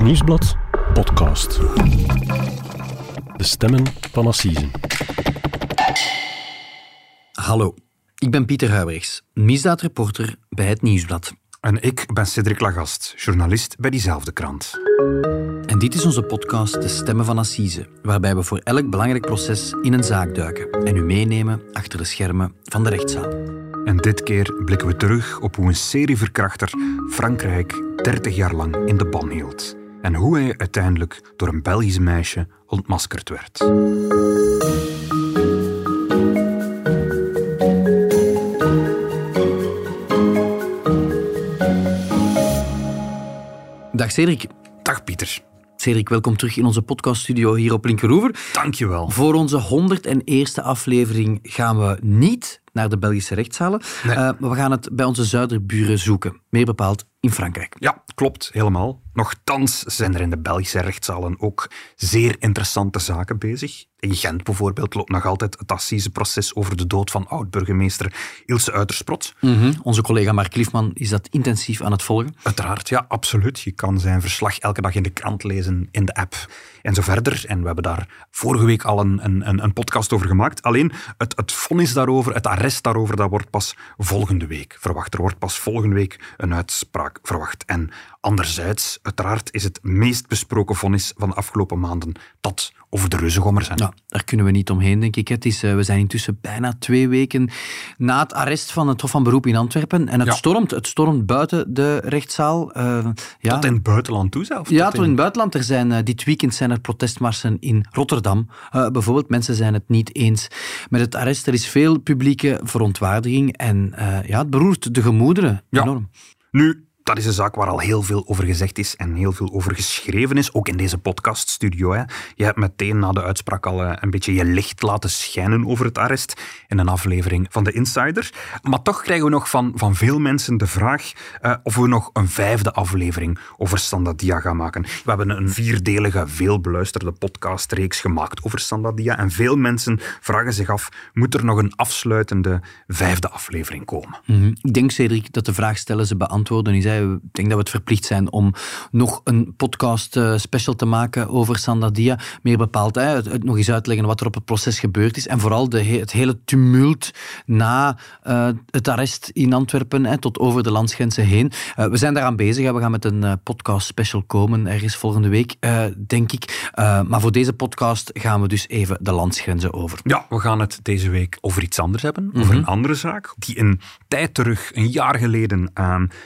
Het Nieuwsblad podcast. De stemmen van Assisen. Hallo, ik ben Pieter Huibrechts, misdaadreporter bij Het Nieuwsblad. En ik ben Cedric Lagast, journalist bij diezelfde krant. En dit is onze podcast De Stemmen van Assise, waarbij we voor elk belangrijk proces in een zaak duiken en u meenemen achter de schermen van de rechtszaal. En dit keer blikken we terug op hoe een serieverkrachter Frankrijk 30 jaar lang in de ban hield. En hoe hij uiteindelijk door een Belgisch meisje ontmaskerd werd. Dag Cedric. Dag Pieter. Cedric, welkom terug in onze podcaststudio hier op Linkeroever. Dankjewel. Voor onze 101ste aflevering gaan we niet naar de Belgische rechtszalen, Nee. uh, maar we gaan het bij onze zuiderburen zoeken. Meer bepaald in Frankrijk. Ja, klopt, helemaal. Nochtans zijn er in de Belgische rechtszalen ook zeer interessante zaken bezig. In Gent bijvoorbeeld loopt nog altijd het assiseproces over de dood van oud-burgemeester Ilse Uitersprot. Mm Onze collega Mark Liefman is dat intensief aan het volgen. Uiteraard, ja, absoluut. Je kan zijn verslag elke dag in de krant lezen, in de app en zo verder. En we hebben daar vorige week al een, een, een podcast over gemaakt. Alleen het, het vonnis daarover, het arrest daarover, dat wordt pas volgende week verwacht. Er wordt pas volgende week een uitspraak verwacht. En anderzijds, uiteraard, is het meest besproken vonnis van de afgelopen maanden dat over de reuzengommers. zijn. Ja, daar kunnen we niet omheen, denk ik. Het is, uh, we zijn intussen bijna twee weken na het arrest van het Hof van Beroep in Antwerpen. En het, Ja. stormt, het stormt buiten de rechtszaal. Uh, ja. Tot in het buitenland toe zelf. Ja, tot in het buitenland. Er zijn, uh, dit weekend zijn er protestmarsen in Rotterdam. Bijvoorbeeld, mensen zijn het niet eens met het arrest. Er is veel publieke verontwaardiging en ja, het beroert de gemoederen Ja. enorm. Nu, dat is een zaak waar al heel veel over gezegd is en heel veel over geschreven is, ook in deze podcaststudio. Hè. Je hebt meteen na de uitspraak al eh, een beetje je licht laten schijnen over het arrest in een aflevering van de Insider. Maar toch krijgen we nog van, van veel mensen de vraag uh, of we nog een vijfde aflevering over Sandadia gaan maken. We hebben een vierdelige, veelbeluisterde podcastreeks gemaakt over Sandadia en veel mensen vragen zich af, moet er nog een afsluitende vijfde aflevering komen? -hmm. Ik denk, Cedric, dat de vraag stellen ze beantwoorden is. Ik denk dat we het verplicht zijn om nog een podcast uh, special te maken over Sandadia. Meer bepaald, hè, het, het nog eens uitleggen wat er op het proces gebeurd is. En vooral de, het hele tumult na uh, het arrest in Antwerpen hè, tot over de landsgrenzen heen. Uh, we zijn daaraan bezig. Hè. We gaan met een podcast special komen ergens volgende week, denk ik. maar voor deze podcast gaan we dus even de landsgrenzen over. Ja, we gaan het deze week over iets anders hebben. Mm -hmm. Over een andere zaak die een tijd terug, een jaar geleden,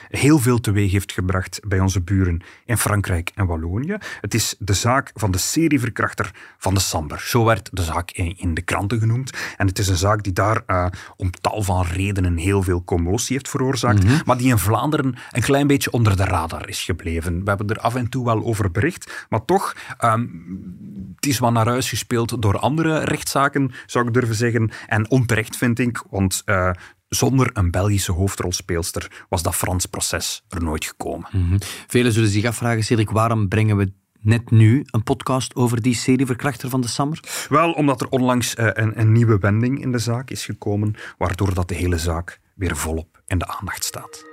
heel veel teweeg heeft gebracht bij onze buren in Frankrijk en Wallonië. Het is de zaak van de serieverkrachter van de Samber. Zo werd de zaak in de kranten genoemd. En het is een zaak die daar uh, om tal van redenen heel veel commotie heeft veroorzaakt, Mhm. mm -hmm. maar die in Vlaanderen een klein beetje onder de radar is gebleven. We hebben er af en toe wel over bericht, maar toch, um, het is wat naar huis gespeeld door andere rechtszaken, zou ik durven zeggen. En onterecht vind ik, want uh, zonder een Belgische hoofdrolspeelster was dat Frans proces er nooit gekomen. Mm -hmm. Velen zullen zich afvragen, Cedric, waarom brengen we net nu een podcast over die serieverkrachter van de Sammer? Wel, omdat er onlangs uh, een, een nieuwe wending in de zaak is gekomen, waardoor dat de hele zaak weer volop in de aandacht staat.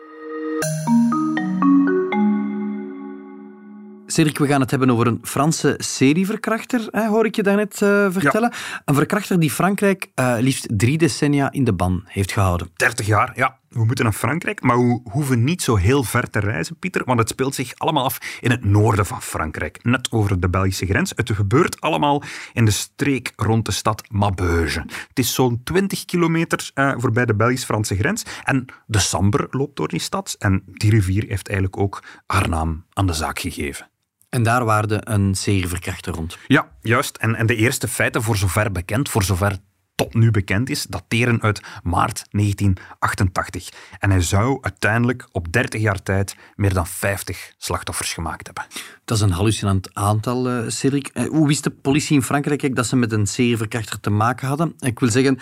Cedric, we gaan het hebben over een Franse serieverkrachter, hè, hoor ik je daarnet uh, vertellen. Ja. Een verkrachter die Frankrijk uh, liefst drie decennia in de ban heeft gehouden. 30 jaar, ja. We moeten naar Frankrijk, maar we hoeven niet zo heel ver te reizen, Pieter, want het speelt zich allemaal af in het noorden van Frankrijk, net over de Belgische grens. Het gebeurt allemaal in de streek rond de stad Maubeuge. Het is zo'n 20 kilometer uh, voorbij de Belgisch-Franse grens en de Sambre loopt door die stad en die rivier heeft eigenlijk ook haar naam aan de zaak gegeven. En daar waarde een serieverkrachter rond. Ja, juist. En, en de eerste feiten, voor zover bekend, voor zover tot nu bekend is, dateren uit maart 1988. En hij zou uiteindelijk op 30 jaar tijd meer dan 50 slachtoffers gemaakt hebben. Dat is een hallucinant aantal, uh, Cedric. Uh, hoe wist de politie in Frankrijk dat ze met een serieverkrachter te maken hadden? Ik wil zeggen,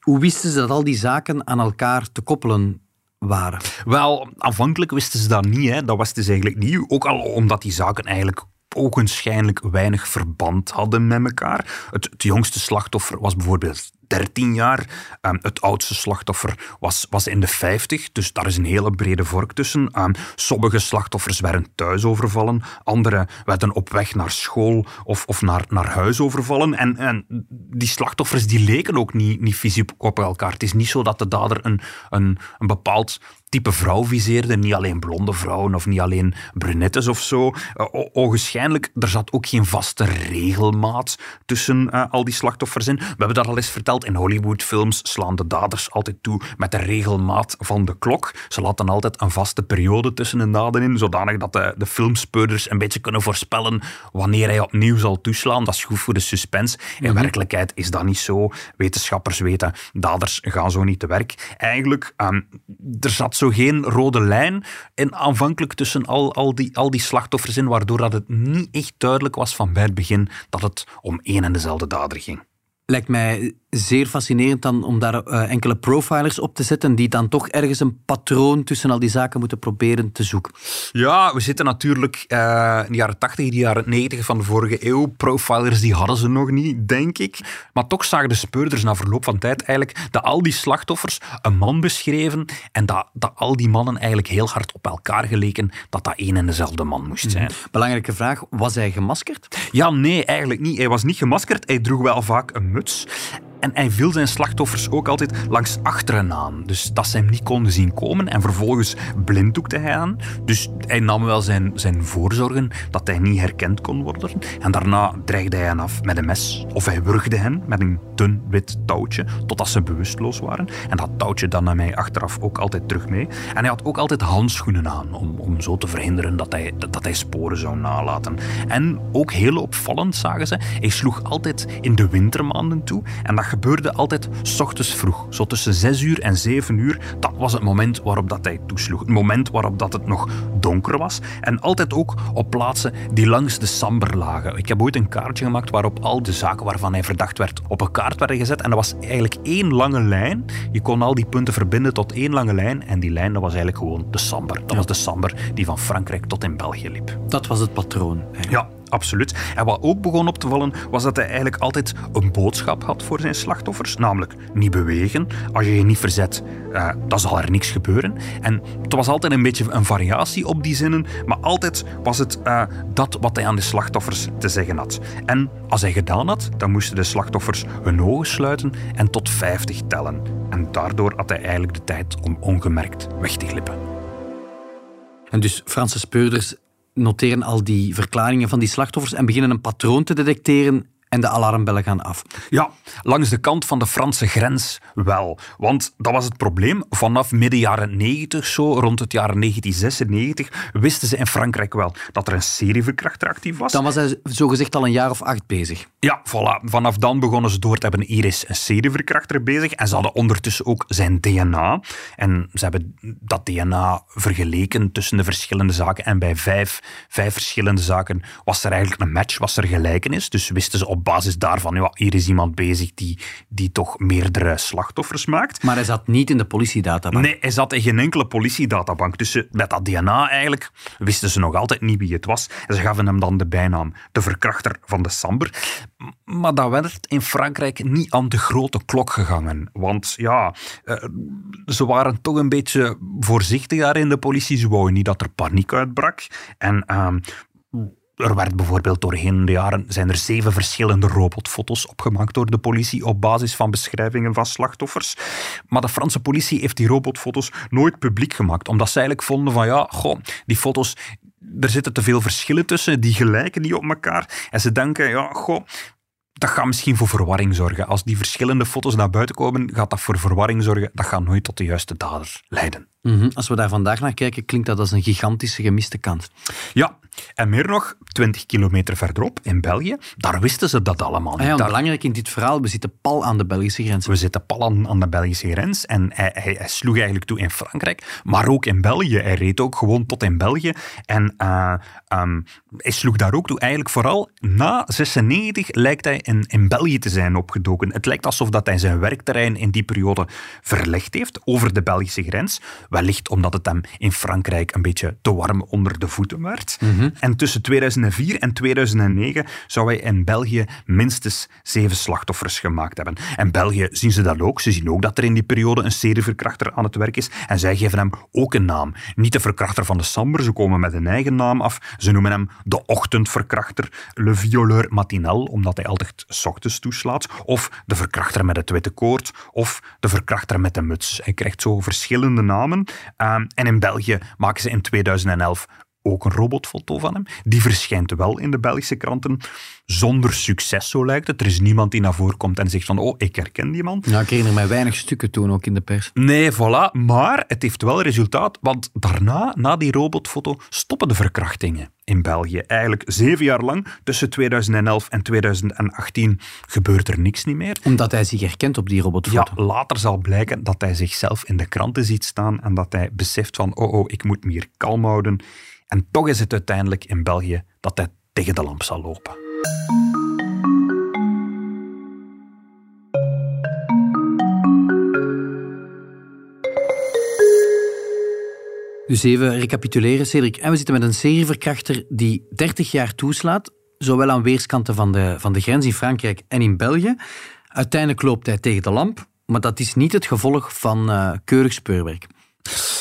hoe wisten ze dat al die zaken aan elkaar te koppelen Wel, aanvankelijk wisten ze dat niet. Hè. Dat was dus eigenlijk niet. Ook al omdat die zaken eigenlijk ogenschijnlijk weinig verband hadden met elkaar. Het, het jongste slachtoffer was bijvoorbeeld 13 jaar. Ehm, het oudste slachtoffer was, was in de 50, dus daar is een hele brede vork tussen. Ehm, sommige slachtoffers werden thuis overvallen, andere werden op weg naar school of, of naar, naar huis overvallen. En, en die slachtoffers die leken ook niet, niet fysiek op elkaar. Het is niet zo dat de dader een, een, een bepaald type vrouw viseerde. Niet alleen blonde vrouwen of niet alleen brunettes of zo. Uh, ogenschijnlijk, er zat ook geen vaste regelmaat tussen uh, al die slachtoffers in. We hebben dat al eens verteld. In Hollywoodfilms slaan de daders altijd toe met de regelmaat van de klok. Ze laten altijd een vaste periode tussen de daden in, zodanig dat de, de filmspeurders een beetje kunnen voorspellen wanneer hij opnieuw zal toeslaan. Dat is goed voor de suspense. In mhm. werkelijkheid is dat niet zo. Wetenschappers weten, daders gaan zo niet te werk. Eigenlijk, um, er zat zo zo geen rode lijn in, aanvankelijk tussen al, al, die, al die slachtoffers in, waardoor dat het niet echt duidelijk was van bij het begin dat het om één en dezelfde dader ging. Lijkt mij zeer fascinerend dan om daar uh, enkele profilers op te zetten die dan toch ergens een patroon tussen al die zaken moeten proberen te zoeken. Ja, we zitten natuurlijk uh, in de jaren 80, de jaren 90 van de vorige eeuw. Profilers die hadden ze nog niet, denk ik. Maar toch zagen de speurders na verloop van tijd eigenlijk dat al die slachtoffers een man beschreven en dat, dat al die mannen eigenlijk heel hard op elkaar geleken dat dat één en dezelfde man moest zijn. Mhm. Belangrijke vraag, was hij gemaskerd? Ja, nee, eigenlijk niet. Hij was niet gemaskerd. Hij droeg wel vaak een muts. En hij viel zijn slachtoffers ook altijd langs achteren aan. Dus dat ze hem niet konden zien komen. En vervolgens blinddoekte hij aan. Dus hij nam wel zijn, zijn voorzorgen dat hij niet herkend kon worden. En daarna dreigde hij hen af met een mes. Of hij wurgde hen met een dun wit touwtje totdat ze bewusteloos waren. En dat touwtje dan nam hij achteraf ook altijd terug mee. En hij had ook altijd handschoenen aan om, om zo te verhinderen dat hij, dat hij sporen zou nalaten. En ook heel opvallend zagen ze, hij sloeg altijd in de wintermaanden toe. En dat gebeurde altijd s ochtends vroeg. Zo tussen 6 uur en 7 uur. Dat was het moment waarop dat hij toesloeg. Het moment waarop dat het nog donker was. En altijd ook op plaatsen die langs de Samber lagen. Ik heb ooit een kaartje gemaakt waarop al de zaken waarvan hij verdacht werd op een kaart werden gezet. En dat was eigenlijk één lange lijn. Je kon al die punten verbinden tot één lange lijn. En die lijn dat was eigenlijk gewoon de Samber. Dat was de Samber die van Frankrijk tot in België liep. Dat was het patroon. Eigenlijk. Ja, absoluut. En wat ook begon op te vallen, was dat hij eigenlijk altijd een boodschap had voor zijn slachtoffers. Namelijk, niet bewegen. Als je je niet verzet, uh, dan zal er niks gebeuren. En het was altijd een beetje een variatie op die zinnen, maar altijd was het uh, dat wat hij aan de slachtoffers te zeggen had. En als hij gedaan had, dan moesten de slachtoffers hun ogen sluiten en tot 50 tellen. En daardoor had hij eigenlijk de tijd om ongemerkt weg te glippen. En dus Franse speurders noteren al die verklaringen van die slachtoffers en beginnen een patroon te detecteren en de alarmbellen gaan af. Ja, langs de kant van de Franse grens wel. Want dat was het probleem. Vanaf midden jaren 90, zo rond het jaar 1996, wisten ze in Frankrijk wel dat er een serieverkrachter actief was. Dan was hij zogezegd al een jaar of acht bezig. Ja, voilà. Vanaf dan begonnen ze door te hebben. Hier is een serieverkrachter bezig. En ze hadden ondertussen ook zijn DNA. En ze hebben dat DNA vergeleken tussen de verschillende zaken. En bij vijf, vijf verschillende zaken was er eigenlijk een match, was er gelijkenis. Dus wisten ze op basis daarvan, ja, hier is iemand bezig die, die toch meerdere slachtoffers maakt. Maar hij zat niet in de politiedatabank? Nee, hij zat in geen enkele politiedatabank. Dus met dat DNA eigenlijk wisten ze nog altijd niet wie het was. En ze gaven hem dan de bijnaam de verkrachter van de Samber. Maar dat werd in Frankrijk niet aan de grote klok gegangen. Want ja, eh, ze waren toch een beetje voorzichtig daar in de politie. Ze wouden niet dat er paniek uitbrak. En ehm, er werd bijvoorbeeld doorheen de jaren zijn er zeven verschillende robotfoto's opgemaakt door de politie op basis van beschrijvingen van slachtoffers. Maar de Franse politie heeft die robotfoto's nooit publiek gemaakt, omdat ze eigenlijk vonden van ja, goh, die foto's er zitten te veel verschillen tussen, die gelijken niet op elkaar. En ze denken, ja, goh, dat gaat misschien voor verwarring zorgen. Als die verschillende foto's naar buiten komen, gaat dat voor verwarring zorgen. Dat gaat nooit tot de juiste dader leiden. Mhm. Als we daar vandaag naar kijken, klinkt dat als een gigantische gemiste kans. Ja, en meer nog, 20 kilometer verderop, in België, daar wisten ze dat allemaal niet. Ja, belangrijk in dit verhaal, we zitten pal aan de Belgische grens. We zitten pal aan, aan de Belgische grens en hij, hij, hij, sloeg eigenlijk toe in Frankrijk, maar ook in België. Hij reed ook gewoon tot in België en uh, um, hij sloeg daar ook toe. Eigenlijk vooral na 96 lijkt hij in, in België te zijn opgedoken. Het lijkt alsof dat hij zijn werkterrein in die periode verlegd heeft over de Belgische grens. Wellicht omdat het hem in Frankrijk een beetje te warm onder de voeten werd. En tussen 2004 en 2009 zou hij in België minstens zeven slachtoffers gemaakt hebben. En België zien ze dat ook. Ze zien ook dat er in die periode een serieverkrachter aan het werk is. En zij geven hem ook een naam. Niet de verkrachter van de Samber, ze komen met een eigen naam af. Ze noemen hem de ochtendverkrachter, le violeur matinal, omdat hij altijd s ochtends toeslaat. Of de verkrachter met het witte koord, of de verkrachter met de muts. Hij krijgt zo verschillende namen. Ehm, en in België maken ze in 2011 ook een robotfoto van hem. Die verschijnt wel in de Belgische kranten. Zonder succes, zo lijkt het. Er is niemand die naar voren komt en zegt van, oh, ik herken die man. Ja, ik herinner mij weinig stukken toen ook in de pers. Nee, voilà. Maar het heeft wel resultaat, want daarna, na die robotfoto, stoppen de verkrachtingen in België. Eigenlijk zeven jaar lang, tussen 2011 en 2018, gebeurt er niks niet meer. Omdat hij zich herkent op die robotfoto. Ja, later zal blijken dat hij zichzelf in de kranten ziet staan en dat hij beseft van, oh, oh, ik moet me hier kalm houden. En toch is het uiteindelijk in België dat hij tegen de lamp zal lopen. Dus even recapituleren, Cedric. En we zitten met een serieverkrachter die 30 jaar toeslaat, zowel aan weerskanten van de, van de grens in Frankrijk en in België. Uiteindelijk loopt hij tegen de lamp, maar dat is niet het gevolg van uh, keurig speurwerk.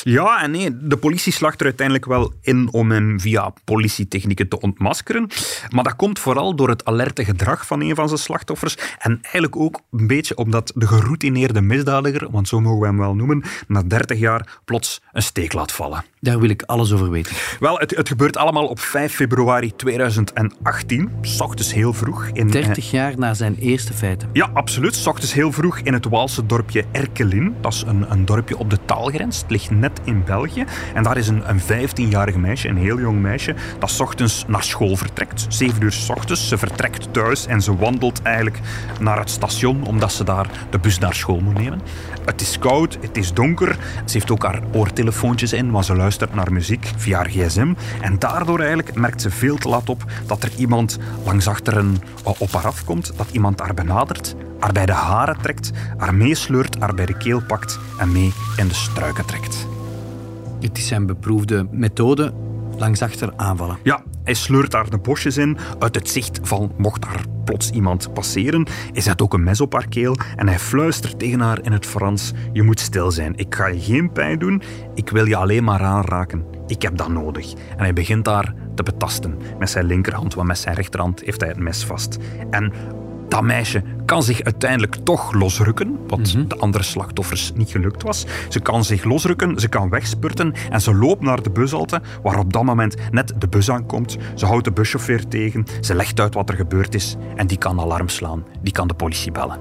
Ja en nee, de politie slacht er uiteindelijk wel in om hem via politietechnieken te ontmaskeren. Maar dat komt vooral door het alerte gedrag van een van zijn slachtoffers. En eigenlijk ook een beetje omdat de geroutineerde misdadiger, want zo mogen we hem wel noemen, na 30 jaar plots een steek laat vallen. Daar wil ik alles over weten. Wel, het, het gebeurt allemaal op 5 februari 2018, s ochtends heel vroeg. In, 30 jaar na zijn eerste feiten. Ja, absoluut. S ochtends heel vroeg in het Waalse dorpje Erkelin. Dat is een, een dorpje op de taalgrens. Ligt net in België. En daar is een, een 15-jarig meisje, een heel jong meisje, dat s ochtends naar school vertrekt. 7 uur s ochtends. Ze vertrekt thuis en ze wandelt eigenlijk naar het station, omdat ze daar de bus naar school moet nemen. Het is koud, het is donker. Ze heeft ook haar oortelefoontjes in, want ze luistert naar muziek via haar gsm. En daardoor eigenlijk merkt ze veel te laat op dat er iemand langs achteren op haar afkomt, dat iemand haar benadert, haar bij de haren trekt, haar meesleurt, haar bij de keel pakt en mee in de struiken trekt. Het is zijn beproefde methode langs achter aanvallen. Ja, hij sleurt daar de bosjes in, uit het zicht van mocht daar plots iemand passeren. Hij zet ook een mes op haar keel en hij fluistert tegen haar in het Frans: Je moet stil zijn, ik ga je geen pijn doen, ik wil je alleen maar aanraken. Ik heb dat nodig. En hij begint daar te betasten met zijn linkerhand, want met zijn rechterhand heeft hij het mes vast. En dat meisje kan zich uiteindelijk toch losrukken, wat Mhm. de andere slachtoffers niet gelukt was. Ze kan zich losrukken, ze kan wegspurten en ze loopt naar de bushalte, waar op dat moment net de bus aankomt. Ze houdt de buschauffeur tegen, ze legt uit wat er gebeurd is en die kan alarm slaan, die kan de politie bellen.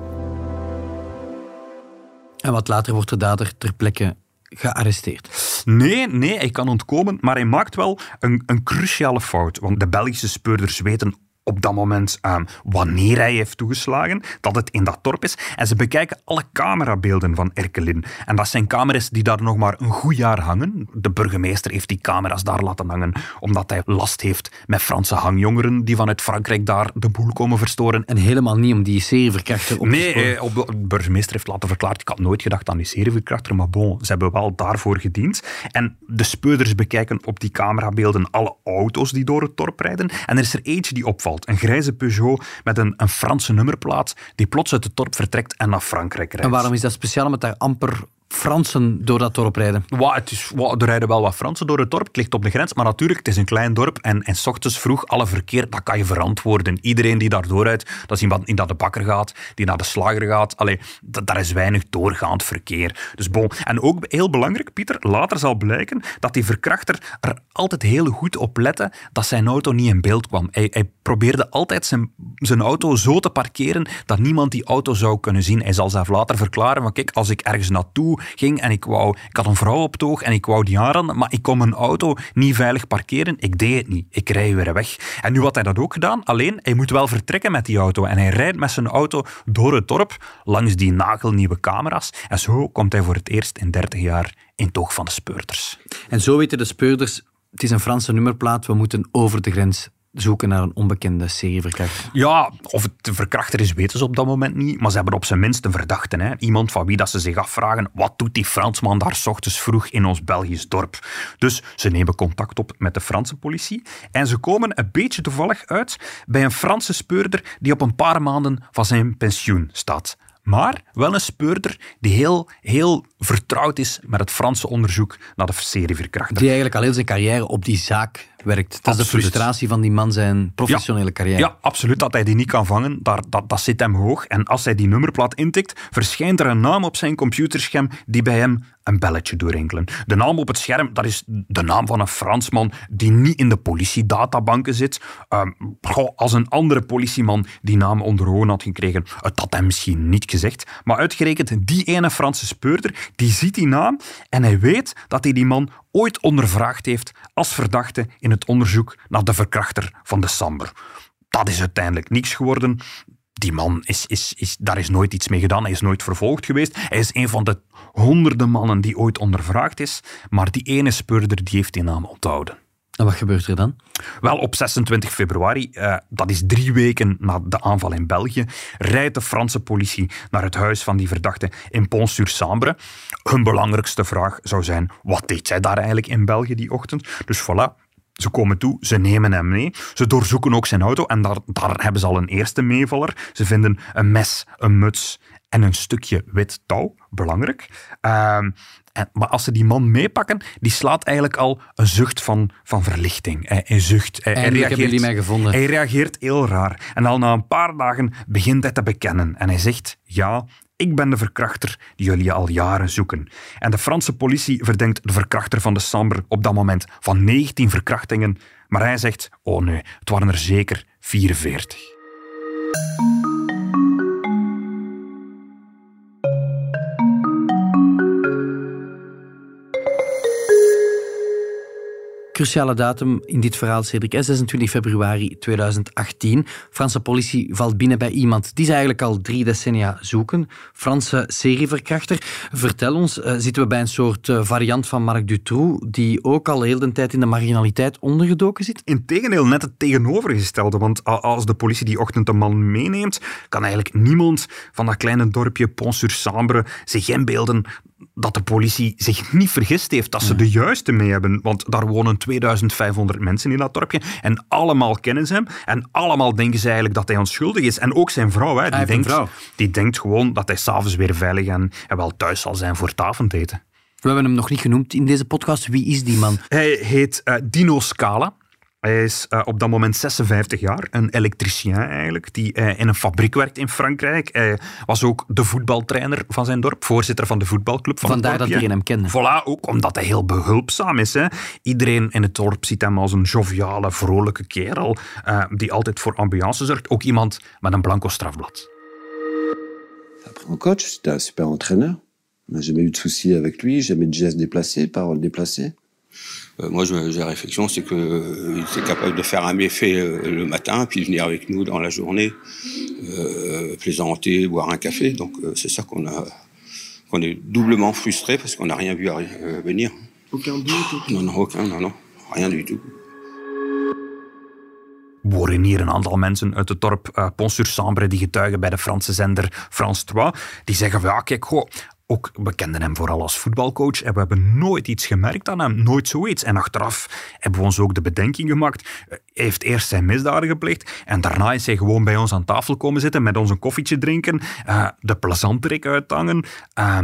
En wat later wordt de dader ter plekke gearresteerd. Nee, nee, hij kan ontkomen, maar hij maakt wel een, een cruciale fout. Want de Belgische speurders weten op dat moment ehm, wanneer hij heeft toegeslagen, dat het in dat dorp is. En ze bekijken alle camerabeelden van Erkelin. En dat zijn camera's die daar nog maar een goed jaar hangen. De burgemeester heeft die camera's daar laten hangen, omdat hij last heeft met Franse hangjongeren die vanuit Frankrijk daar de boel komen verstoren. En helemaal niet om die serieverkrachter op te Nee, eh, op de, de burgemeester heeft laten verklaard, ik had nooit gedacht aan die serieverkrachter, maar bon, ze hebben wel daarvoor gediend. En de speurders bekijken op die camerabeelden alle auto's die door het dorp rijden. En er is er eentje die opvalt, een grijze Peugeot met een, een Franse nummerplaat, die plots uit het dorp vertrekt en naar Frankrijk rijdt. En waarom is dat speciaal? Omdat daar amper Fransen door dat dorp rijden. Wa, het is, wa, er rijden wel wat Fransen door het dorp, het ligt op de grens, maar natuurlijk, het is een klein dorp en, en s ochtends vroeg alle verkeer, dat kan je verantwoorden. Iedereen die daar doorrijdt, dat is iemand die naar de bakker gaat, die naar de slager gaat, allee, daar is weinig doorgaand verkeer. Dus bon. En ook heel belangrijk, Pieter, later zal blijken dat die verkrachter er altijd heel goed op lette dat zijn auto niet in beeld kwam. Hij, hij probeerde altijd zijn, zijn auto zo te parkeren dat niemand die auto zou kunnen zien. Hij zal zelf later verklaren van kijk, als ik ergens naartoe ging en ik wou, ik had een vrouw op het oog en ik wou die aanranden, maar ik kon mijn auto niet veilig parkeren. Ik deed het niet. Ik rij weer weg. En nu had hij dat ook gedaan, alleen hij moet wel vertrekken met die auto. En hij rijdt met zijn auto door het dorp, langs die nagelnieuwe camera's. En zo komt hij voor het eerst in 30 jaar in toog van de speurders. En zo weten de speurders, het is een Franse nummerplaat, we moeten over de grens zoeken naar een onbekende serieverkrachter. Ja, of het de verkrachter is, weten ze op dat moment niet. Maar ze hebben op zijn minst een verdachte. Hè? Iemand van wie dat ze zich afvragen, wat doet die Fransman daar s ochtends vroeg in ons Belgisch dorp? Dus ze nemen contact op met de Franse politie. En ze komen een beetje toevallig uit bij een Franse speurder die op een paar maanden van zijn pensioen staat. Maar wel een speurder die heel, heel vertrouwd is met het Franse onderzoek naar de serieverkrachter. Die eigenlijk al heel zijn carrière op die zaak werkt. Dat is de frustratie van die man zijn professionele carrière. Ja, absoluut. Dat hij die niet kan vangen, daar, dat, dat zit hem hoog. En als hij die nummerplaat intikt, verschijnt er een naam op zijn computerscherm die bij hem een belletje doorinkelen. De naam op het scherm, dat is de naam van een Fransman die niet in de politiedatabanken zit. Ehm, goh, als een andere politieman die naam onder ogen had gekregen, het had hem misschien niet gezegd. Maar uitgerekend die ene Franse speurder, die ziet die naam en hij weet dat hij die man ooit ondervraagd heeft als verdachte in het onderzoek naar de verkrachter van de Samber. Dat is uiteindelijk niks geworden. Die man is, is, is, daar is nooit iets mee gedaan. Hij is nooit vervolgd geweest. Hij is een van de honderden mannen die ooit ondervraagd is. Maar die ene speurder die heeft die naam onthouden. En wat gebeurt er dan? Wel, op 26 februari, eh, dat is drie weken na de aanval in België, rijdt de Franse politie naar het huis van die verdachte in Pont-sur-Sambre. Hun belangrijkste vraag zou zijn, wat deed zij daar eigenlijk in België die ochtend? Dus voilà, ze komen toe, ze nemen hem mee. Ze doorzoeken ook zijn auto en daar, daar hebben ze al een eerste meevaller. Ze vinden een mes, een muts en een stukje wit touw. Belangrijk. Ehm, en, maar als ze die man meepakken, die slaat eigenlijk al een zucht van, van verlichting. Hij, hij zucht. Hij, mij gevonden. Hij reageert heel raar. En al na een paar dagen begint hij te bekennen. En hij zegt, ja, ik ben de verkrachter die jullie al jaren zoeken. En de Franse politie verdenkt de verkrachter van de Sambre op dat moment van 19 verkrachtingen. Maar hij zegt, oh nee, het waren er zeker 44. Cruciale datum in dit verhaal, Cedric, hè, 26 februari 2018. Franse politie valt binnen bij iemand die ze eigenlijk al drie decennia zoeken. Franse serieverkrachter. Vertel ons, eh, zitten we bij een soort eh, variant van Marc Dutroux, die ook al heel de tijd in de marginaliteit ondergedoken zit? Integendeel, net het tegenovergestelde. Want als de politie die ochtend een man meeneemt, kan eigenlijk niemand van dat kleine dorpje Pont-sur-Sambre zich inbeelden dat de politie zich niet vergist heeft, dat ze de juiste mee hebben. Want daar wonen 2500 mensen in dat dorpje en allemaal kennen ze hem en allemaal denken ze eigenlijk dat hij onschuldig is. En ook zijn vrouw, hè, die, een denkt, vrouw. die denkt gewoon dat hij s'avonds weer veilig en, en wel thuis zal zijn voor het avondeten. We hebben hem nog niet genoemd in deze podcast. Wie is die man? Hij heet eh, Dino Scala. Hij is eh, op dat moment 56 jaar, een elektricien eigenlijk, die eh, in een fabriek werkt in Frankrijk. Hij was ook de voetbaltrainer van zijn dorp, voorzitter van de voetbalclub van Vandaar het dat iedereen hem kende. Voilà, ook omdat hij heel behulpzaam is. Hè. Iedereen in het dorp ziet hem als een joviale, vrolijke kerel eh, die altijd voor ambiance zorgt. Ook iemand met een blanco strafblad. Après, en coach, c'était un super entraîneur. On n'a jamais eu de soucis avec lui, jamais de gestes déplacés, paroles déplacées. Euh, moi, j'ai la réflexion, c'est qu'il était capable de faire un méfait euh, le matin, puis venir avec nous dans la journée, euh, plaisanter, boire un café. Donc, euh, c'est ça qu'on a, qu'on est doublement frustré parce qu'on n'a rien vu arri- euh, venir. Aucun doute Non, non, aucun, non, non, rien du tout. horen hier een aantal mensen uit het dorp uh, Pont-sur-Sambre die getuigen bij de Franse zender France 2. Die zeggen van ja, kijk, goh, ook, we kenden hem vooral als voetbalcoach en we hebben nooit iets gemerkt aan hem, nooit zoiets. En achteraf hebben we ons ook de bedenking gemaakt. Hij heeft eerst zijn misdaden gepleegd en daarna is hij gewoon bij ons aan tafel komen zitten met ons een koffietje drinken, uh, de plezanterik uithangen. Uh,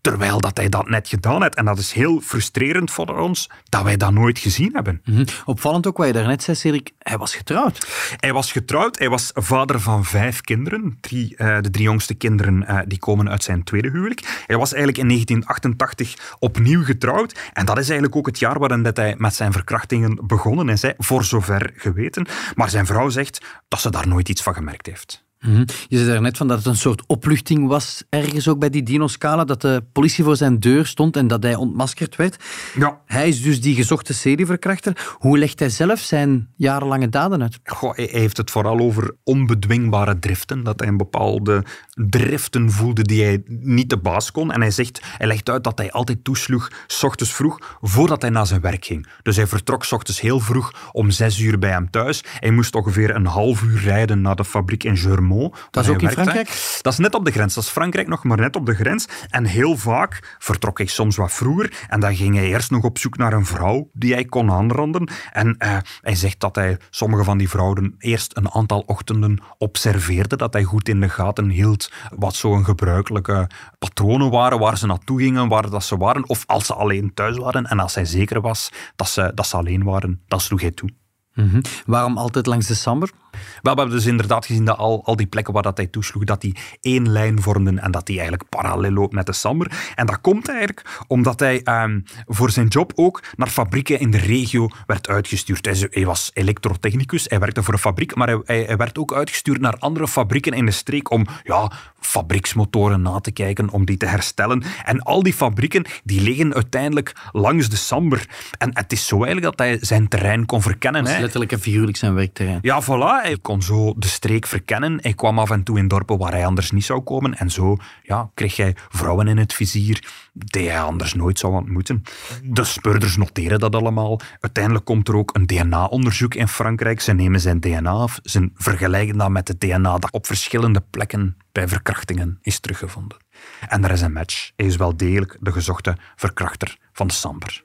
Terwijl dat hij dat net gedaan heeft. En dat is heel frustrerend voor ons, dat wij dat nooit gezien hebben. Mm-hmm. Opvallend ook wat je daarnet zei, Cedric. Hij was getrouwd. Hij was getrouwd. Hij was vader van vijf kinderen. Drie, uh, de drie jongste kinderen uh, die komen uit zijn tweede huwelijk. Hij was eigenlijk in 1988 opnieuw getrouwd. En dat is eigenlijk ook het jaar waarin dat hij met zijn verkrachtingen begonnen is. Hè, voor zover geweten. Maar zijn vrouw zegt dat ze daar nooit iets van gemerkt heeft. Mhm. Je zei daarnet van dat het een soort opluchting was, ergens ook bij die Dino-scala, dat de politie voor zijn deur stond en dat hij ontmaskerd werd. Ja. Hij is dus die gezochte serieverkrachter. Hoe legt hij zelf zijn jarenlange daden uit? Goh, hij heeft het vooral over onbedwingbare driften. Dat hij een bepaalde driften voelde die hij niet de baas kon. En hij zegt, hij legt uit dat hij altijd toesloeg, s ochtends vroeg, voordat hij naar zijn werk ging. Dus hij vertrok s ochtends heel vroeg om zes uur bij hem thuis. Hij moest ongeveer een half uur rijden naar de fabriek in Germont. Dat is ook in Frankrijk? Dat is net op de grens. Dat is Frankrijk nog maar net op de grens. En heel vaak vertrok hij soms wat vroeger. En dan ging hij eerst nog op zoek naar een vrouw die hij kon aanranden. En uh, hij zegt dat hij sommige van die vrouwen eerst een aantal ochtenden observeerde. Dat hij goed in de gaten hield wat zo'n gebruikelijke patronen waren, waar ze naartoe gingen, waar dat ze waren. Of als ze alleen thuis waren. En als hij zeker was dat ze, dat ze alleen waren, dan sloeg hij toe. Mm -hmm. Waarom altijd langs de Samber? Wel, we hebben dus inderdaad gezien dat al, al die plekken waar dat hij toesloeg, dat die één lijn vormden en dat die eigenlijk parallel loopt met de Samber. En dat komt eigenlijk omdat hij um, voor zijn job ook naar fabrieken in de regio werd uitgestuurd. Hij, hij was elektrotechnicus, hij werkte voor een fabriek, maar hij, hij, hij, werd ook uitgestuurd naar andere fabrieken in de streek om ja, fabrieksmotoren na te kijken, om die te herstellen. En al die fabrieken die liggen uiteindelijk langs de Samber. En het is zo eigenlijk dat hij zijn terrein kon verkennen. Dat is letterlijk en figuurlijk zijn werkterrein. Ja, voilà. Hij kon zo de streek verkennen. Hij kwam af en toe in dorpen waar hij anders niet zou komen. En zo ja, kreeg hij vrouwen in het vizier die hij anders nooit zou ontmoeten. De speurders noteren dat allemaal. Uiteindelijk komt er ook een DNA-onderzoek in Frankrijk. Ze nemen zijn DNA af. Ze vergelijken dat met het DNA dat op verschillende plekken bij verkrachtingen is teruggevonden. En er is een match. Hij is wel degelijk de gezochte verkrachter van de Samber.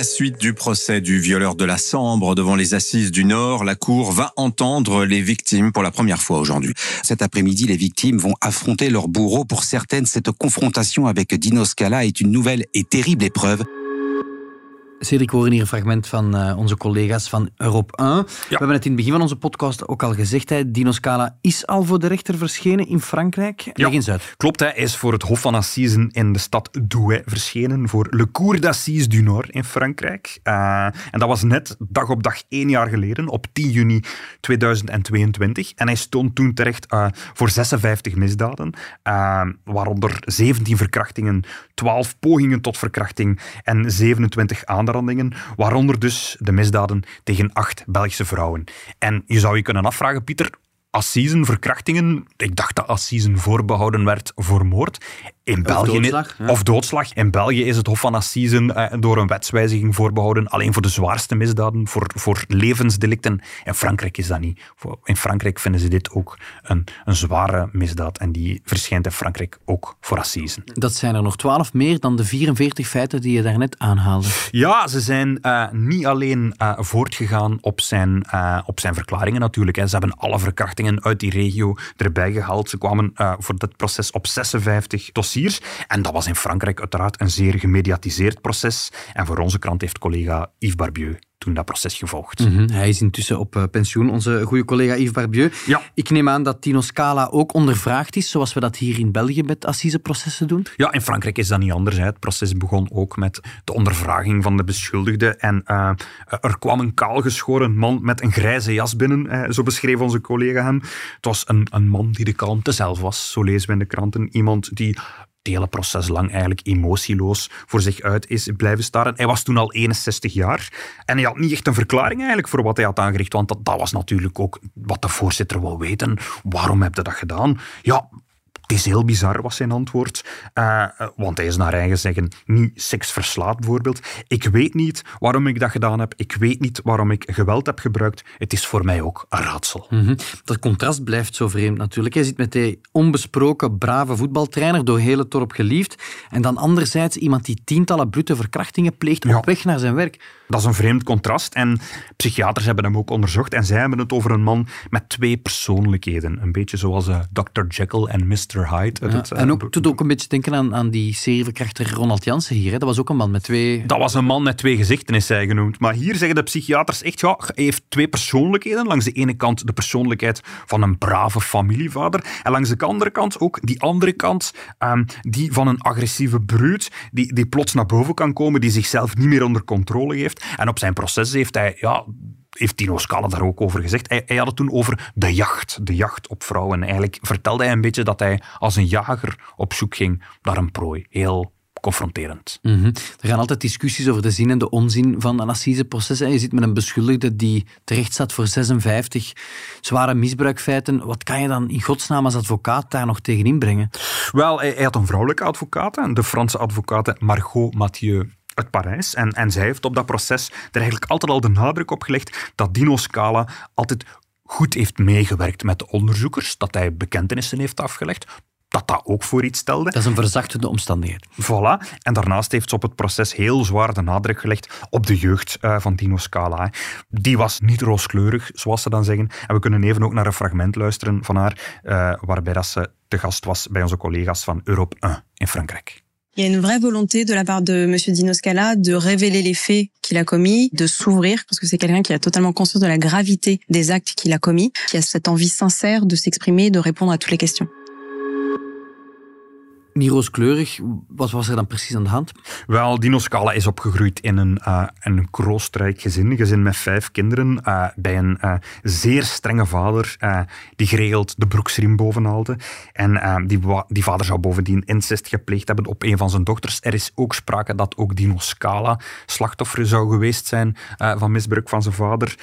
La suite du procès du violeur de la Sambre devant les assises du Nord, la Cour va entendre les victimes pour la première fois aujourd'hui. Cet après-midi, les victimes vont affronter leur bourreau. Pour certaines, cette confrontation avec Dino Scala est une nouvelle et terrible épreuve. Cedric, horen hier een fragment van uh, onze collega's van Europe 1. Ja. We hebben het in het begin van onze podcast ook al gezegd. Hè, Dino Scala is al voor de rechter verschenen in Frankrijk. Leg ja, eens uit. Klopt, hij is voor het Hof van Assisen in de stad Douai verschenen. Voor Le Cour d'Assise du Nord in Frankrijk. Uh, en dat was net dag op dag één jaar geleden, op 10 juni 2022. En hij stond toen terecht uh, voor 56 misdaden. waaronder 17 verkrachtingen, 12 pogingen tot verkrachting en 27 waaronder dus de misdaden tegen acht Belgische vrouwen. En je zou je kunnen afvragen, Pieter, assisen, verkrachtingen, ik dacht dat assisen voorbehouden werd voor moord. In of België, doodslag, ja. of doodslag. In België is het Hof van Assisen eh, door een wetswijziging voorbehouden. Alleen voor de zwaarste misdaden, voor, voor levensdelicten. In Frankrijk is dat niet. In Frankrijk vinden ze dit ook een, een zware misdaad. En die verschijnt in Frankrijk ook voor Assisen. Dat zijn er nog twaalf meer dan de 44 feiten die je daarnet aanhaalde. Ja, ze zijn uh, niet alleen uh, voortgegaan op zijn, uh, op zijn verklaringen natuurlijk. Hè. Ze hebben alle verkrachtingen uit die regio erbij gehaald. Ze kwamen voor dit proces op 56 dossiers. En dat was in Frankrijk uiteraard een zeer gemediatiseerd proces. En voor onze krant heeft collega Yves Barbieu toen dat proces gevolgd. Mm -hmm. Hij is intussen op uh, pensioen, onze goede collega Yves Barbieu. Ja. Ik neem aan dat Tino Scala ook ondervraagd is, zoals we dat hier in België met assiseprocessen doen? Ja, in Frankrijk is dat niet anders. Hè. Het proces begon ook met de ondervraging van de beschuldigde. En uh, er kwam een kaalgeschoren man met een grijze jas binnen, uh, zo beschreef onze collega hem. Het was een, een man die de kalmte zelf was, zo lezen we in de kranten. Iemand die het hele proces lang eigenlijk emotieloos voor zich uit is blijven staren. Hij was toen al 61 jaar en hij had niet echt een verklaring eigenlijk voor wat hij had aangericht, want dat, dat was natuurlijk ook wat de voorzitter wil weten. Waarom heb je dat gedaan? Ja, het is heel bizar, was zijn antwoord. Uh, want hij is naar eigen zeggen niet seksverslaafd, bijvoorbeeld. Ik weet niet waarom ik dat gedaan heb. Ik weet niet waarom ik geweld heb gebruikt. Het is voor mij ook een raadsel. Mm -hmm. Dat contrast blijft zo vreemd natuurlijk. Hij zit met die onbesproken, brave voetbaltrainer, door heel het dorp geliefd. En dan anderzijds iemand die tientallen brute verkrachtingen pleegt Ja. op weg naar zijn werk. Dat is een vreemd contrast. En psychiaters hebben hem ook onderzocht. En zij hebben het over een man met twee persoonlijkheden. Een beetje zoals uh, Dr. Jekyll en Mr. Hyde. Ja, het, eh, en ook, het doet ook een beetje denken aan, aan die serieverkrachter Ronald Jansen hier. Hè. Dat was ook een man met twee... Dat was een man met twee gezichten, is hij genoemd. Maar hier zeggen de psychiaters echt, ja, hij heeft twee persoonlijkheden. Langs de ene kant de persoonlijkheid van een brave familievader. En langs de andere kant ook die andere kant, ehm, die van een agressieve bruut, die, die plots naar boven kan komen, die zichzelf niet meer onder controle heeft. En op zijn proces heeft hij, ja, heeft Tino Scala daar ook over gezegd. Hij, hij had het toen over de jacht, de jacht op vrouwen. Eigenlijk vertelde hij een beetje dat hij als een jager op zoek ging naar een prooi. Heel confronterend. Mhm. Er gaan altijd discussies over de zin en de onzin van een assiseproces. En je zit met een beschuldigde die terecht staat voor 56 zware misbruikfeiten. Wat kan je dan in godsnaam als advocaat daar nog tegen inbrengen? Wel, hij, hij had een vrouwelijke advocaat, de Franse advocaat Margot Mathieu uit Parijs. En, en zij heeft op dat proces er eigenlijk altijd al de nadruk op gelegd dat Dino Scala altijd goed heeft meegewerkt met de onderzoekers, dat hij bekentenissen heeft afgelegd, dat dat ook voor iets stelde. Dat is een verzachtende omstandigheid. Voilà. En daarnaast heeft ze op het proces heel zwaar de nadruk gelegd op de jeugd eh, van Dino Scala. Die was niet rooskleurig, zoals ze dan zeggen. En we kunnen even ook naar een fragment luisteren van haar, eh, waarbij dat ze te gast was bij onze collega's van Europe 1 in Frankrijk. Il y a une vraie volonté de la part de Monsieur Dino Scala de révéler les faits qu'il a commis, de s'ouvrir, parce que c'est quelqu'un qui a totalement conscience de la gravité des actes qu'il a commis, qui a cette envie sincère de s'exprimer, de répondre à toutes les questions. Niet rooskleurig, wat was er dan precies aan de hand? Wel, Dino Scala is opgegroeid in een, eh, een kroostrijk gezin, een gezin met vijf kinderen, eh, bij een eh, zeer strenge vader die geregeld de broeksriem boven haalde. En die, die vader zou bovendien incest gepleegd hebben op een van zijn dochters. Er is ook sprake dat ook Dino Scala slachtoffer zou geweest zijn van misbruik van zijn vader.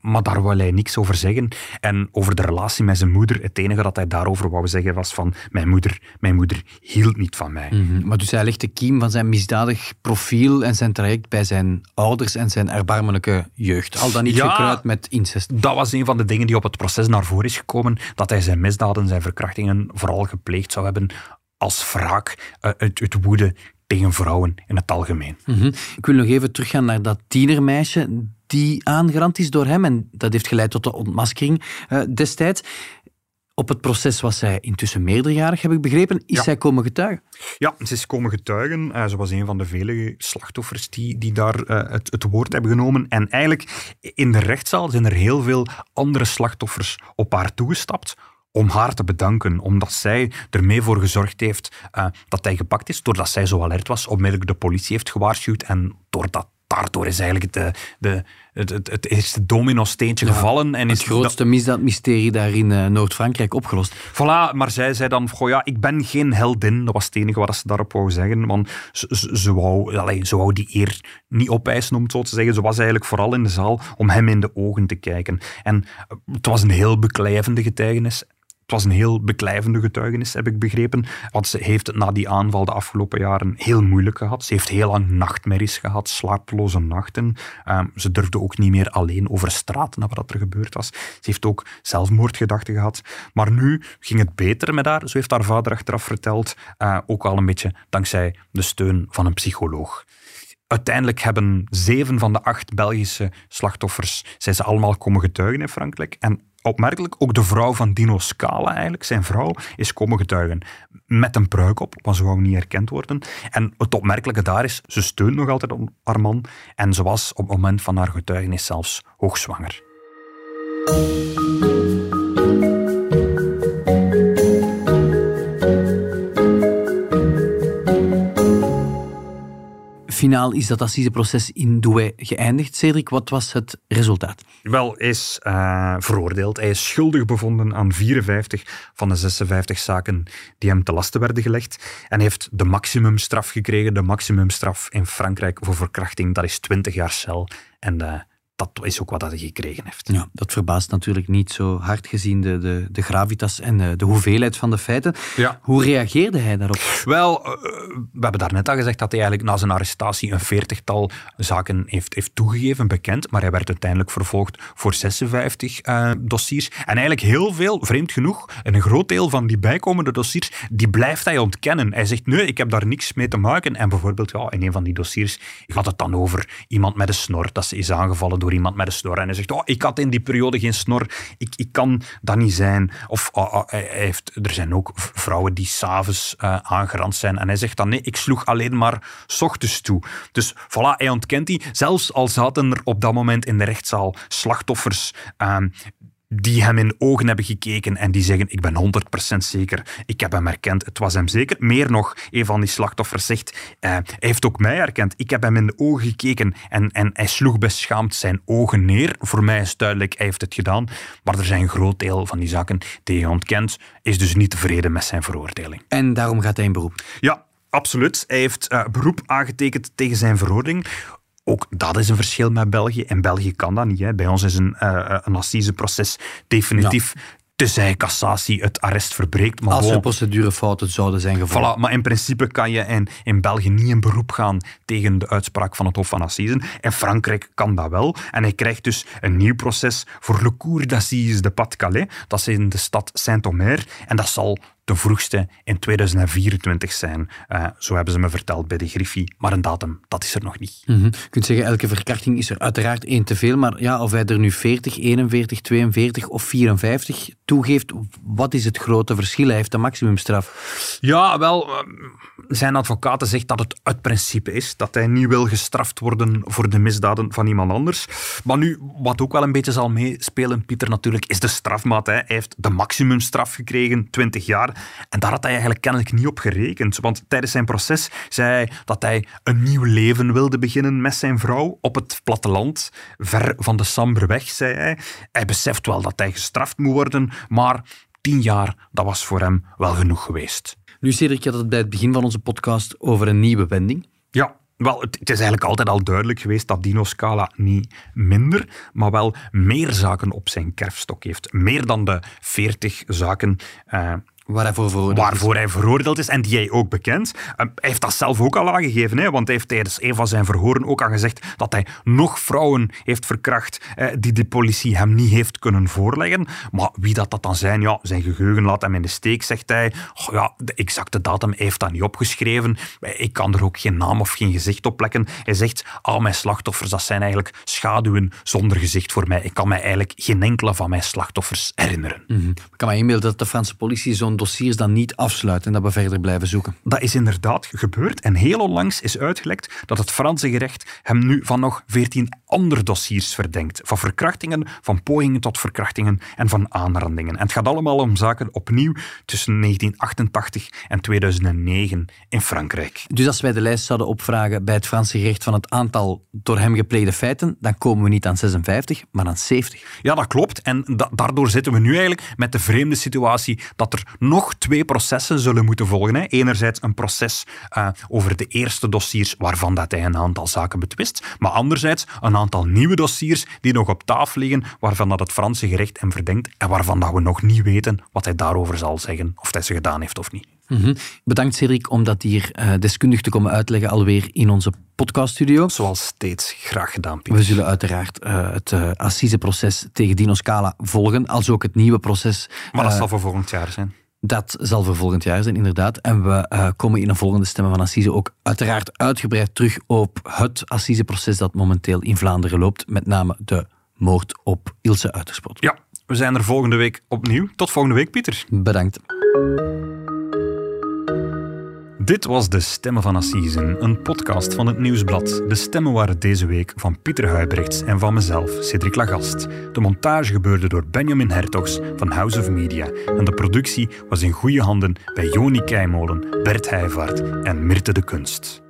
Maar daar wil hij niks over zeggen. En over de relatie met zijn moeder, het enige dat hij daarover wou zeggen was van mijn moeder, mijn moeder hield niet van mij. Mhm. Maar dus hij legt de kiem van zijn misdadig profiel en zijn traject bij zijn ouders en zijn erbarmelijke jeugd. Al dan niet Ja. gekruid met incest. Dat was een van de dingen die op het proces naar voren is gekomen. Dat hij zijn misdaden, zijn verkrachtingen vooral gepleegd zou hebben als wraak eh, uit, uit woede tegen vrouwen in het algemeen. Mhm. Ik wil nog even teruggaan naar dat tienermeisje die aangerand is door hem. En dat heeft geleid tot de ontmaskering eh, destijds. Op het proces was zij intussen meerderjarig, heb ik begrepen. Is Ja. zij komen getuigen? Ja, ze is komen getuigen. Eh, ze was een van de vele slachtoffers die, die daar eh, het, het woord hebben genomen. En eigenlijk, in de rechtszaal zijn er heel veel andere slachtoffers op haar toegestapt om haar te bedanken, omdat zij er mee voor gezorgd heeft eh, dat hij gepakt is, doordat zij zo alert was, onmiddellijk de politie heeft gewaarschuwd en doordat daardoor is eigenlijk de, de, het, het, het eerste domino-steentje gevallen. En Het is grootste misdaadmysterie daar in eh, Noord-Frankrijk opgelost. Voilà, maar zij zei dan, goh, ja, ik ben geen heldin. Dat was het enige wat ze daarop wou zeggen. Want ze, wou, allee, ze wou die eer niet opeisen, om het zo te zeggen. Ze was eigenlijk vooral in de zaal om hem in de ogen te kijken. En eh, het was een heel beklijvende getuigenis. Het was een heel beklijvende getuigenis, heb ik begrepen. Want ze heeft het na die aanval de afgelopen jaren heel moeilijk gehad. Ze heeft heel lang nachtmerries gehad, slapeloze nachten. Ehm, ze durfde ook niet meer alleen over straat naar wat er gebeurd was. Ze heeft ook zelfmoordgedachten gehad. Maar nu ging het beter met haar, zo heeft haar vader achteraf verteld. Eh, ook al een beetje dankzij de steun van een psycholoog. Uiteindelijk hebben zeven van de acht Belgische slachtoffers zijn ze allemaal komen getuigen in Frankrijk. Opmerkelijk, ook de vrouw van Dino Scala eigenlijk, zijn vrouw, is komen getuigen. Met een pruik op, want ze wou niet herkend worden. En het opmerkelijke daar is, ze steunt nog altijd haar man. En ze was op het moment van haar getuigenis zelfs hoogzwanger. Finaal is dat assiseproces in Douai geëindigd. Cedric, wat was het resultaat? Wel, hij is eh, veroordeeld. Hij is schuldig bevonden aan 54 van de 56 zaken die hem te lasten werden gelegd. En heeft de maximumstraf gekregen. De maximumstraf in Frankrijk voor verkrachting, dat is 20 jaar cel. En eh, dat is ook wat hij gekregen heeft. Ja, dat verbaast natuurlijk niet zo hard gezien de, de, de gravitas en de, de hoeveelheid van de feiten. Ja. Hoe reageerde hij daarop? Wel, eh, we hebben daarnet al gezegd dat hij eigenlijk na zijn arrestatie een veertigtal zaken heeft, heeft toegegeven, bekend. Maar hij werd uiteindelijk vervolgd voor 56 eh, dossiers. En eigenlijk heel veel, vreemd genoeg, en een groot deel van die bijkomende dossiers, die blijft hij ontkennen. Hij zegt, nee, ik heb daar niks mee te maken. En bijvoorbeeld, ja, in een van die dossiers gaat het dan over iemand met een snor, dat ze is aangevallen door iemand met een snor. En hij zegt, oh, ik had in die periode geen snor, ik, ik kan dat niet zijn. Of oh, oh, heeft, er zijn ook vrouwen die s'avonds uh, aangerand zijn. En hij zegt dan, nee, ik sloeg alleen maar s ochtends toe. Dus voilà, hij ontkent die. Zelfs al zaten er op dat moment in de rechtszaal slachtoffers uh, die hem in ogen hebben gekeken en die zeggen, ik ben 100% zeker, ik heb hem herkend, het was hem zeker. Meer nog, een van die slachtoffers zegt, uh, hij heeft ook mij herkend, ik heb hem in de ogen gekeken en, en hij sloeg beschaamd zijn ogen neer. Voor mij is duidelijk, hij heeft het gedaan, maar er zijn een groot deel van die zaken die hij ontkent, is dus niet tevreden met zijn veroordeling. En daarom gaat hij in beroep? Ja, Absoluut. Hij heeft uh, beroep aangetekend tegen zijn veroordeling. Ook dat is een verschil met België. En België kan dat niet. Hè. Bij ons is een, uh, een assiseproces definitief ja. Tenzij cassatie het arrest verbreekt. Maar Als er procedurefouten zouden zijn gevallen. Voilà, maar in principe kan je in, in België niet in beroep gaan tegen de uitspraak van het Hof van Assisen. In Frankrijk kan dat wel. En hij krijgt dus een nieuw proces voor Le Cour d'Assises de Pas-de-Calais. Dat is in de stad Saint-Omer. En dat zal de vroegste in 2024 zijn. Uh, zo hebben ze me verteld bij de Griffie. Maar een datum, dat is er nog niet. Mm -hmm. Je kunt zeggen, elke verkrachting is er uiteraard één te veel. Maar ja, of hij er nu 40, 41, 42 of 54 toegeeft, wat is het grote verschil? Hij heeft een maximumstraf. Ja, wel, zijn advocaten zegt dat het het principe is. Dat hij niet wil gestraft worden voor de misdaden van iemand anders. Maar nu, wat ook wel een beetje zal meespelen, Pieter, natuurlijk, is de strafmaat. Hè. Hij heeft de maximumstraf gekregen, 20 jaar. En daar had hij eigenlijk kennelijk niet op gerekend. Want tijdens zijn proces zei hij dat hij een nieuw leven wilde beginnen met zijn vrouw op het platteland, ver van de Samberweg, zei hij. Hij beseft wel dat hij gestraft moet worden, maar tien jaar, dat was voor hem wel genoeg geweest. Nu, Cedric, je had het bij het begin van onze podcast over een nieuwe wending. Ja, wel, het, is eigenlijk altijd al duidelijk geweest dat Dino Scala niet minder, maar wel meer zaken op zijn kerfstok heeft. Meer dan de 40 zaken uh, Waar hij voor veroordeeld waarvoor hij veroordeeld is en die hij ook bekend. hij heeft dat zelf ook al aangegeven, hè, want hij heeft tijdens een van zijn verhoren ook al gezegd dat hij nog vrouwen heeft verkracht eh, die de politie hem niet heeft kunnen voorleggen. Maar wie dat, dat dan zijn, ja, zijn geheugen laat hem in de steek, zegt hij. Oh, ja, de exacte datum heeft dat niet opgeschreven. Ik kan er ook geen naam of geen gezicht op plekken. Hij zegt, al mijn slachtoffers, dat zijn eigenlijk schaduwen zonder gezicht voor mij. Ik kan mij eigenlijk geen enkele van mijn slachtoffers herinneren. Mm -hmm. Ik kan me inbeelden dat de Franse politie zo'n dossiers dan niet afsluiten en dat we verder blijven zoeken. Dat is inderdaad gebeurd en heel onlangs is uitgelekt dat het Franse gerecht hem nu van nog 14 ander dossiers verdenkt. Van verkrachtingen, van pogingen tot verkrachtingen en van aanrandingen. En het gaat allemaal om zaken opnieuw tussen 1988 en 2009 in Frankrijk. Dus als wij de lijst zouden opvragen bij het Franse gerecht van het aantal door hem gepleegde feiten, dan komen we niet aan 56, maar aan 70. Ja, dat klopt. En daardoor zitten we nu eigenlijk met de vreemde situatie dat er nog twee processen zullen moeten volgen. Hè. Enerzijds een proces eh, over de eerste dossiers waarvan dat hij een aantal zaken betwist, maar anderzijds een aantal aantal nieuwe dossiers die nog op tafel liggen, waarvan dat het Franse gerecht hem verdenkt en waarvan dat we nog niet weten wat hij daarover zal zeggen, of hij ze gedaan heeft of niet. Mm -hmm. Bedankt Cedric om dat hier uh, deskundig te komen uitleggen alweer in onze podcaststudio. Zoals steeds, graag gedaan Pieter. We zullen uiteraard uh, het uh, assiseproces tegen Dino Scala volgen, als ook het nieuwe proces. Maar dat zal voor volgend jaar zijn. Dat zal voor volgend jaar zijn, inderdaad. En we uh, komen in een volgende Stemmen van Assise ook uiteraard uitgebreid terug op het assiseproces dat momenteel in Vlaanderen loopt. Met name de moord op Ilse Uiterspot. Ja, we zijn er volgende week opnieuw. Tot volgende week, Pieter. Bedankt. Dit was De Stemmen van Assisen, een podcast van het Nieuwsblad. De stemmen waren deze week van Pieter Huibrechts en van mezelf, Cedric Lagast. De montage gebeurde door Benjamin Hertogs van House of Media en de productie was in goede handen bij Joni Keimolen, Bert Heijvaart en Mirte de Kunst.